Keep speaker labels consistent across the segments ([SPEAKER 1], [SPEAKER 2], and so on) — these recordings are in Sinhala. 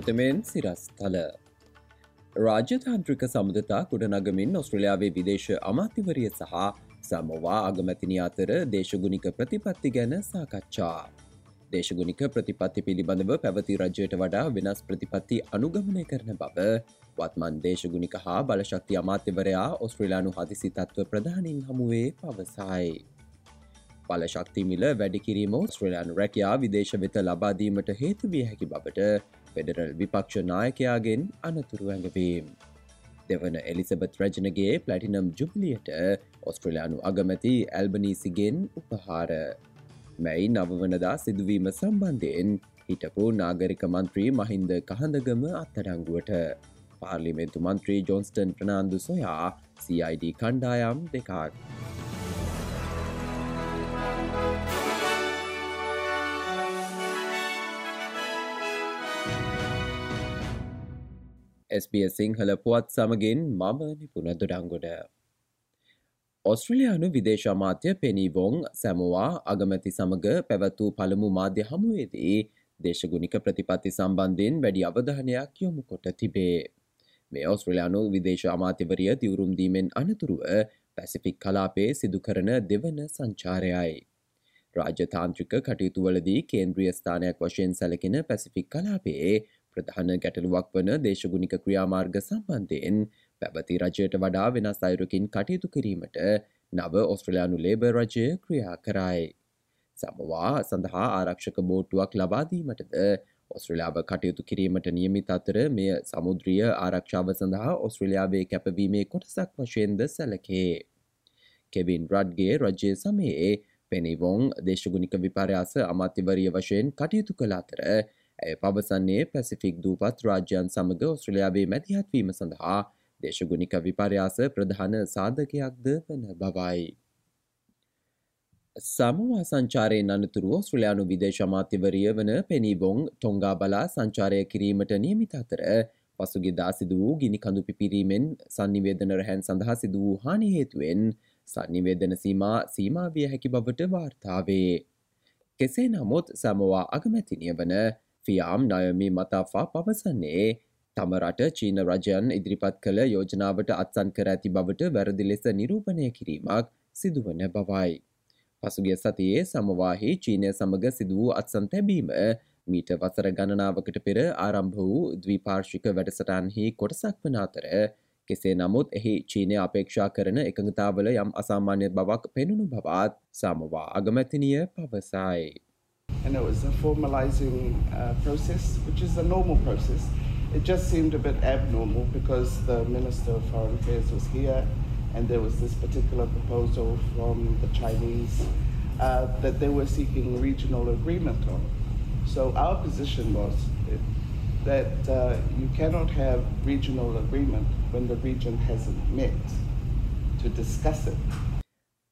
[SPEAKER 1] ප්‍රථමයෙන් සිරස් තල. රාජ්‍යතාන්ත්‍රික සමුදතා ගොඩනගමින් ඔස්ට්‍රලියාවේ විදේශ අමාතිවරිය සහ සමවා අගමැතිනි අතර දේශගුණික ප්‍රතිපත්ති ගැන සාකච්ඡා. දේශගුණික ප්‍රතිපත්ති පිළිබඳව පැවති රජයට වඩා වෙනස් ප්‍රතිපත්ති අනුගමනය කරන බව වත්මන් දේශගුණික හා බලශක්ති අමාත්‍යවරයා ඔස්ට්‍රේලානු හදිසි තත්ව ප්‍රධානින් හමුවේ පවසයි. බලශක්ති මිල වැඩිකිරීම ස්ත්‍රලයන් රැකයා විදේශ වෙත ලබාදීමට හේතුවිය හැකි බවට ෆෙඩරල් විපක්ෂ නායකයාගෙන් අනතුරු ඇඟවීම්. දෙවන එලිසබත් රජනගේ පලටිනම් ජුපලියට ඔස්ට්‍රලයානු අගමැති ඇල්බනීසිගෙන් උපහාර. මැයි නවවනදා සිදුවීම සම්බන්ධයෙන් හිටපු නාගරික මන්ත්‍රී මහින්ද කහඳගම අත්තඩංගුවට පාර්ලිමෙන්තු මන්ත්‍රී ජොන්ස්ටන් ප්‍රනාාන්දු සොයා CID කණ්ඩායම් දෙකක්. SBS සිංහල පුවත් සමගින් මම නිපුණ දොඩංගොඩ. ඔස්ට්‍රලයානු විදේශමාත්‍ය පෙනීවොං සැමවා අගමැති සමඟ පැවැත්වූ පළමු මාධ්‍ය හමුවේදී දේශගුණික ප්‍රතිපත්ති සම්බන්ධයෙන් වැඩි අවධානයක් යොමු කොට තිබේ. මේ ඔස්ට්‍රලයානු විදේශ අමාත්‍යවරිය දිවුරුම්දීමෙන් අනතුරුව පැසිෆික් කලාපේ සිදු කරන දෙවන සංචාරයයි. රාජතාන්ත්‍රික කටයුතුවලදී කේන්ද්‍රිය ස්ථානයක් වශයෙන් සැලකෙන පැසිෆික් කලාපේ ප්‍රධාන ගැටලුවක් වන දේශගුණික ක්‍රියාමාර්ග සම්බන්ධයෙන් පැබති රජයට වඩා වෙනස් අයුරකින් කටයුතු කිරීමට නව ඔස්ට්‍රලයානු ලේබ රජය ක්‍රියා කරයි. සමවා සඳහා ආරක්ෂක බෝට්ටුවක් ලබාදීමටද ඔස්ට්‍රලියාව කටයුතු කිරීමට නියමිත අතර මෙය සමුද්‍රිය ආරක්ෂාව සඳහා ඔස්ට්‍රලියාවේ කැපවීමේ කොටසක් වශයෙන්ද සැලකේ. කෙවින් රඩ්ගේ රජය සමයේ පෙනිවොං දේශගුණික විපර්යාස අමාත්‍යවරිය වශයෙන් කටයුතු කළ අතර ඇය පවසන්නේ පැසිෆික් දූපත් රාජ්‍යන් සමඟ ඔස්ට්‍රලයාාවේ මැතිහත්වීම සඳහා දේශගුණික විපර්යාස ප්‍රධාන සාධකයක්ද වන බවයි. සමවා සංචාරයෙන් අනතුරුව ඔස්ට්‍රලයානු විදේශමාත්‍යවරිය වන පෙනීබොං ටොංගා බලා සංචාරය කිරීමට නියමිත අතර පසුගිදා සිදු වූ ගිනි කඳු පිපිරීමෙන් සන්නිවේදන රැහැන් සඳහා සිදු වූ හානි හේතුවෙන් සන්නිවේදන සීමා සීමාවිය හැකි බවට වාර්තාවේ. කෙසේ නමුත් සමවා අගමැතිනිය වන ෆියාම් නයමි මතාෆා පවසන්නේ තම රට චීන රජයන් ඉදිරිපත් කළ යෝජනාවට අත්සන් කර ඇති බවට වැරදි ලෙස නිරූපණය කිරීමක් සිදුවන බවයි. පසුගිය සතියේ සමවාහි චීනය සමඟ සිදු වූ අත්සන් තැබීම මීට වසර ගණනාවකට පෙර ආරම්භ වූ ද්විපාර්ශික වැඩසටන්හි කොටසක් වන අතර කෙසේ නමුත් එහි චීනය අපේක්ෂා කරන එකඟතාවල යම් අසාමාන්‍ය බවක් පෙනුණු බවත් සමවා අගමැතිනිය පවසයි.
[SPEAKER 2] And it was a formalizing uh, process, which is a normal process. It just seemed a bit abnormal because the Minister of Foreign Affairs was here and there was this particular proposal from the Chinese uh, that they were seeking regional agreement on. So our position was that uh, you cannot have regional agreement when the region hasn't met to discuss it.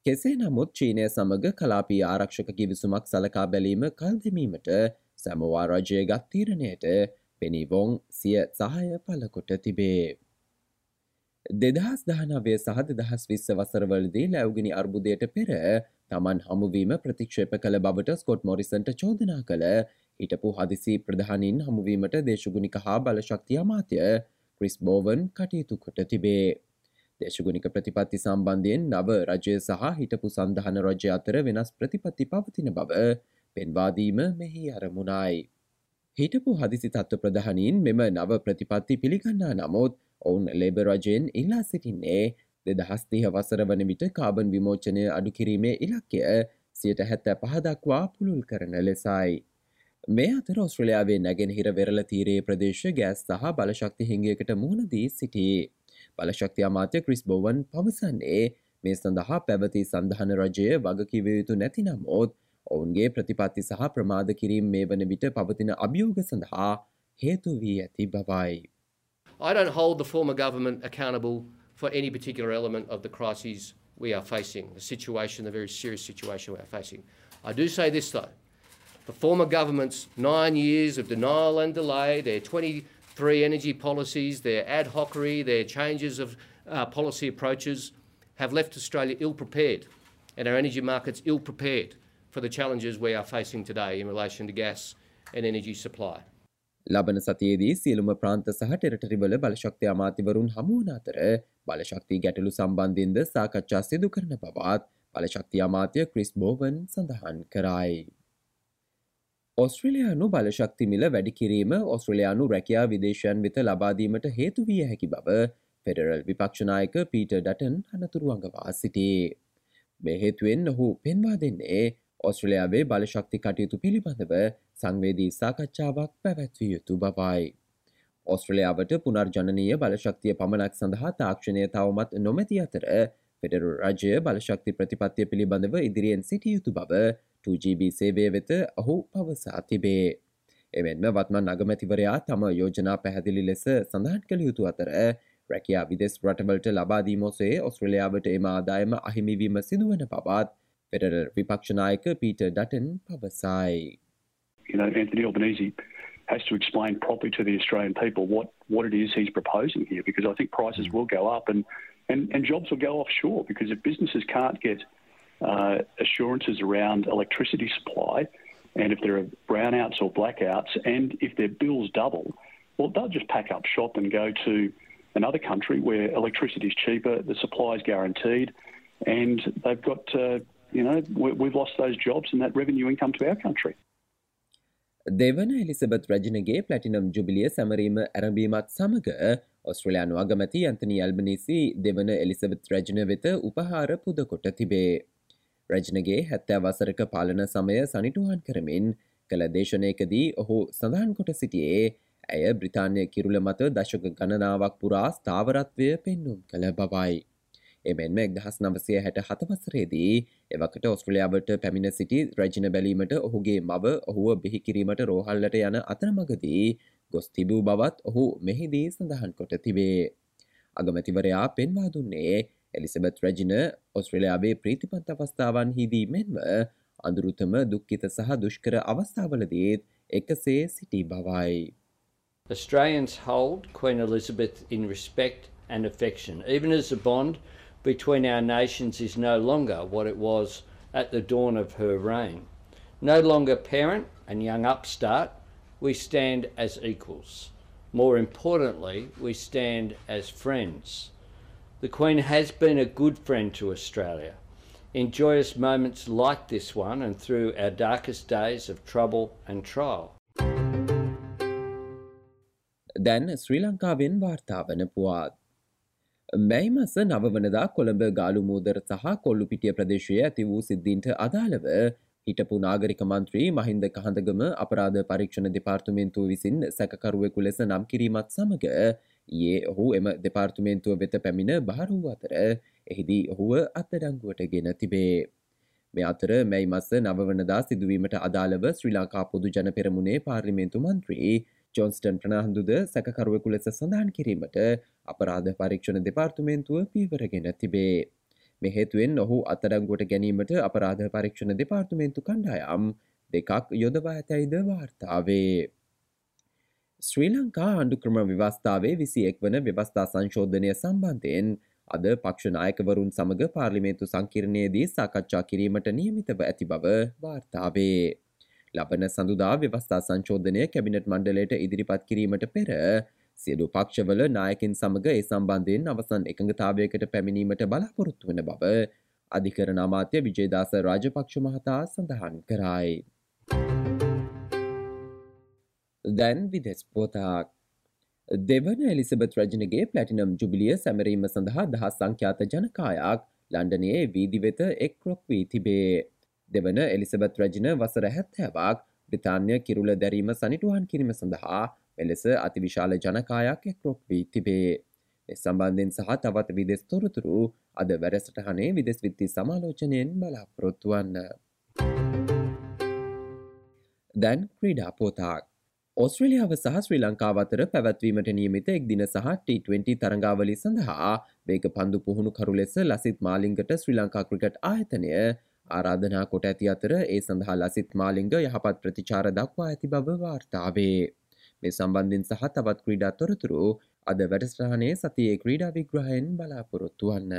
[SPEAKER 1] කෙසේ නමුත් චීනය සමඟ කලාපී ආරක්ෂක කිවිසුමක් සලකා බැලීම කල්දමීමට සැමවා රජය ගත්තීරණයට පෙනිවොං සිය සහය පලකොට තිබේ. දෙදහස් දහනවේ සහ දෙදහස් විස්ස වසරවලදී ලැව්ගිනි අර්බුදයට පෙර තමන් හමුවීම ප්‍රතික්ෂේප කළ බවට ස්කොට් මොරිසන්ට චෝදනා කළ හිටපු හදිසි ප්‍රධානින් හමුවීමට දේශගුණික හා බලශක්තිය අමාත්‍ය ක්‍රිස් බෝවන් කටයුතු කොට තිබේ. දේශගුණික ප්‍රතිපත්ති සම්බන්ධයෙන් නව රජය සහ හිටපු සඳහන රජය අතර වෙනස් ප්‍රතිපත්ති පවතින බව පෙන්වාදීම මෙහි අරමුණයි. හිටපු හදිසි තත්ව ප්‍රධානීන් මෙම නව ප්‍රතිපත්ති පිළිගන්නා නමුත් ඔවුන් ලේබ රජයෙන් ඉල්ලා සිටින්නේ දෙදහස්තිහ වසර වන විට කාබන් විමෝචනය අඩුකිරීමේ ඉලක්කය සියට හැත්ත පහදක්වා පුළුල් කරන ලෙසයි. මේ අතර ඔස්ට්‍රලයාාවේ නැගෙනහිර වෙරල තීරයේ ප්‍රදේශ ගෑස් සහ බලශක්ති හිංගයකට මුහුණදී සිටී. බලශක්ති අමාත්‍ය ක්‍රිස් බෝවන් පවසන්නේ මේ සඳහා පැවති සඳහන රජය වගකිව යුතු නැති නමුත් ඔවුන්ගේ ප්‍රතිපත්ති සහ ප්‍රමාද කිරීම මේ වන විට පවතින අභියෝග සඳහා හේතු වී ඇති බවයි.
[SPEAKER 3] I don't hold the former government accountable for any particular element of the crises we are facing, the situation, the very serious situation we are facing. I do say this though, the former government's nine years of denial and delay, their 20 three energy policies, their ad hocery, their changes of uh, policy approaches have left Australia ill prepared and our energy markets ill prepared for the challenges we are facing today in relation to gas and energy supply.
[SPEAKER 1] ලබන සතියේදී සියලුම ප්‍රාන්ත සහ ටෙරටරිවල බලශක්ති අමාතිවරුන් හමුවන අතර බලශක්ති ගැටලු සම්බන්ධින්ද සාකච්ඡා සිදු කරන බවත් බලශක්ති අමාත්‍ය ක්‍රිස් බෝවන් සඳහන් කරයි. ඔස්ට්‍රලයානු බලශක්ති මිල වැඩි කිරීම ඔස්ට්‍රලයානු රැකයා විදේශයන් වෙත ලබාදීමට හේතු විය හැකි බව ෆෙඩරල් විපක්ෂනායක පීට ඩටන් අනතුරුවඟවා සිටේ. මෙහේතුවෙන් ඔහු පෙන්වා දෙන්නේ ඔස්ට්‍රලයාාවේ බලශක්ති කටයුතු පිළිබඳව සංවේදී සාකච්ඡාවක් පැවැත්විය යුතු බවයි. ඔස්ට්‍රලයාාවට පුනර්ජනනීය බලශක්තිය පමණක් සඳහා තාක්ෂණය තවමත් නොමැති අතර ෆෙඩරු රජය බලශක්ති ප්‍රතිපත්තිය පිළිබඳව ඉදිරියෙන් සිටිය යුතු බව 2GB සේවය වෙත ඔහු පවසා තිබේ. එමෙන්ම වත්මන් අගමැතිවරයා තම යෝජනා පැහැදිලි ලෙස සඳහන් කළ යුතු අතර රැකයා විදෙස් රටවලට ලබාදීමොසේ ඔස්ට්‍රලයාාවට එම ආදායම අහිමිවීම සිදුවන පවත් ෆෙඩරල් විපක්ෂනායක පීට ඩටන් පවසයි.
[SPEAKER 4] You know, Anthony Albanese has to explain properly to the Australian people what, what it is he's proposing here because I think prices will go up and, and, and jobs will go offshore because if businesses can't get uh, assurances around electricity supply and if there are brownouts or blackouts and if their bills double, well, they'll just pack up shop and go to another country where electricity is cheaper, the supply is guaranteed, and they've got, uh, you know, we've lost those jobs and that revenue income to our country.
[SPEAKER 1] දෙවන එලිසබත් රජනගේ පලටිනම් ජුබිලිය සැමරීම ඇරඹීමත් සමඟ ඔස්ට්‍රලයානු අගමැති අන්තනි අල්බනිසි දෙවන එලිසබත් රජන වෙත උපහාර පුදකොට තිබේ. රජනගේ හැත්තෑ වසරක පාලන සමය සනිටුහන් කරමින් කළ දේශනයකදී ඔහු සඳහන් කොට සිටියේ ඇය බ්‍රතාානය කිරුල මත දශක ගණනාවක් පුරා ස්ථාවරත්වය පෙන්නුම් කළ බවයි. එමෙන්ම එක්දහස් නවසය හැට හතවසරේදී එවකට ඔස්ට්‍රලියාවට පැමිණ සිටි රජන බැලීමට ඔහුගේ මව ඔහුව බිහිකිරීමට රෝහල්ලට යන අතරමගදී ගොස් තිබූ බවත් ඔහු මෙහිදී සඳහන් කොට තිබේ. අගමැතිවරයා පෙන්වා දුන්නේ එලිසබත් රජින ඔස්ට්‍රලයාාවේ ප්‍රීතිපන්ත අවස්ථාවන් හිදී මෙන්ම අඳුරුතම දුක්කිත සහ දුෂ්කර අවස්ථාවලදීත් එකසේ සිටි බවයි.
[SPEAKER 5] Australians hold Queen Elizabeth in respect and affection, even as the bond between our nations is no longer what it was at the dawn of her reign. No longer parent and young upstart, we stand as equals. More importantly, we stand as friends. The Queen has been a good friend to Australia. In joyous moments like this one and through our darkest days of trouble and trial.
[SPEAKER 1] දැන් ශ්‍රී ලංකාවෙන් වාර්තාාවන පුවත්. මැයි මස නවවනදා කොළඹ ගාලු මූදර සහ කොල්ලු පිටිය ප්‍රදේශය ඇති වූ සිද්ධීන්ට අදාළව හිටපු නාගරික මන්ත්‍රී මහින්ද කහඳගම අපරාධ පරීක්ෂණ දෙපාර්තුමේන්තුව විසින් සැකකරුවෙකු ලෙස නම් කිරීමත් සමඟ ඒ ඔහු එම දෙපාර්තුමේන්තුව වෙත පැමිණ බාර වූ අතර එහිදී ඔහුව අත්තඩංගුවට ගෙන තිබේ. මේ අතර මැයි මස නවවනදා සිදුවීමට අදාළව ශ්‍රී ලංකා පොදු ජන පෙරමුණේ පාර්ලිමේන්තු මන්ත්‍රී ජොන්ස්ටන් ප්‍රනාහන්දුද සැකරුවෙකු ලෙස සඳහන් කිරීමට අපරාධ පරීක්ෂණ දෙපාර්තුමේන්තුව පීවරගෙන තිබේ. මෙහේතුවෙන් ඔහු අතරංගුවට ගැනීමට අපරාධ පරීක්ෂණ දෙපාර්තුමේන්තු කණ්ඩායම් දෙකක් යොදවා ඇතැයිද වාර්තාවේ. ශ්‍රී ලංකා අණ්ඩුක්‍රම විවස්ථාවේ විසි එක් වන ව්‍යවස්ථා සංශෝධනය සම්බන්ධයෙන් අද පක්ෂනායකවරුන් සමඟ පාර්ලිමේන්තු සංකිරණයේදී සාකච්ඡා කිරීමට නියමිතව ඇති බව වාර්තාවේ. ලබන සඳුදා ව්‍යවස්ථා සංශෝධනය කැබිනට් මණ්ඩලයට ඉදිරිපත් කිරීමට පෙර සියලු පක්ෂවල නායකින් සමඟ ඒ සම්බන්ධයෙන් අවසන් එකඟතාවයකට පැමිණීමට බලාපොරොත්තු වන බව අධිකරණ අමාත්‍ය විජේදාස රාජපක්ෂ මහතා සඳහන් කරයි. දැන් විදෙස් පෝතාක් දෙවන එලිසබත් රජනගේ පලටිනම් ජුබිලිය සැමරීම සඳහා දහස් සංඛ්‍යාත ජනකායක් ලන්ඩනයේ වීදිවෙත එක්රොක් වී තිබේ. දෙවන එලිසබත් රජන වසර හැත්තෑවක් බ්‍රතාන්‍ය කිරුල දැරීම සනිටුවන් කිරීම සඳහා මෙලෙස අතිවිශාල ජනකායක් එක්රොක් වී තිබේ. සම්බන්ධෙන් සහ තවත් විදෙස් තොරතුරු අද වැඩසටහනේ විදෙස් විත්ති සමාලෝචනයෙන් බලාපොරොත්තුවන්න. දැන් ක්‍රීඩා පෝතාක්. ඔස්ට්‍රලියාව සහ ශ්‍රී ලංකාව අතර පැවැත්වීමට නියමිත එක් දින සහ T20 තරඟාවලි සඳහා වේග පන්දු පුහුණු කරු ලෙස ලසිත් මාලිංගට ශ්‍රී ලංකා ක්‍රිකට් ආයතනය ආරාධනා කොට ඇති අතර ඒ සඳහා ලසිත් මාලිංග යහපත් ප්‍රතිචාර දක්වා ඇති බව වාර්තාවේ. මේ සම්බන්ධින් සහ තවත් ක්‍රීඩා තොරතුරු අද වැඩස්ටානයේ සතියේ ක්‍රීඩා විග්‍රහයෙන් බලාපොරොත්තු වන්න.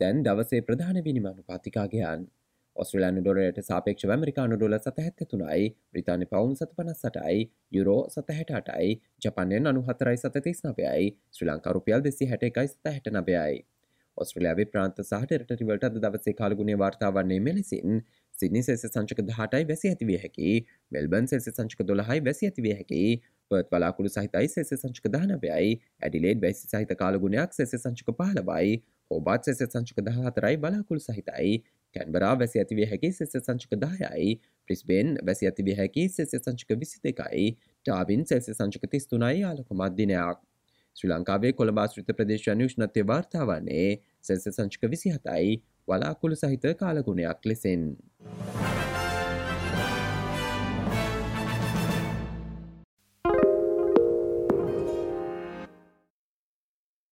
[SPEAKER 1] දැන් දවසේ ප්‍රධාන විනිමනු පාතිකාගයන් ඔස්ට්‍රලයානු ඩොලට සාපේක්ෂ ඇමරිකානු ඩොල සතහැත්ත තුනයි බ්‍රතාානි පවුන් සත පනස් සටයි යුරෝ සතහැටටයි ජපන්යෙන් අනු හතරයි සතතිස් නවයයි ශ්‍රී ලංකා රුපියල් දෙසි හැට එකයි සත හැට නබයයි. ඔස්ට්‍රලයාාවේ ප්‍රාන්ත සහට රිවල්ට දවසේ කාලගුණේ වාර්තාවන්නේ මෙලෙසින් සිනි සෙස සංචක දහටයි වැසි ඇතිවිය හැකි මෙල්බන් සෙස සංචක දොළහයි වැසි ඇතිවිය හැකි පත් වලාකුළු සහිතයි සෙස සංචක දානවයයි ඇඩිලේඩ් වැසි සහිත කාලගුණයක් සෙස සංචක පහලබයි හෝබාත් සෙස සංචක දහතරයි බලාකුළු සහිතයි කැන්බරා වැසි ඇතිවිය හැකි සෙස සංචක දායයි ප්‍රිස්බෙන් වැසි ඇතිවිය හැකි සෙස සංචක විසි දෙකයි ටාබින් සෙස සංචක තිස්තුනයි ආලක මධ්දිනයක් ශ්‍රී ලංකාවේ කොළබාස්ෘත ප්‍රදේශ අනුෂ්ණත්‍ය වාර්තාවන්නේ සෙස සංචක විසි හතයි වලාකුළු සහිත කාලගුණයක් ලෙසෙන්.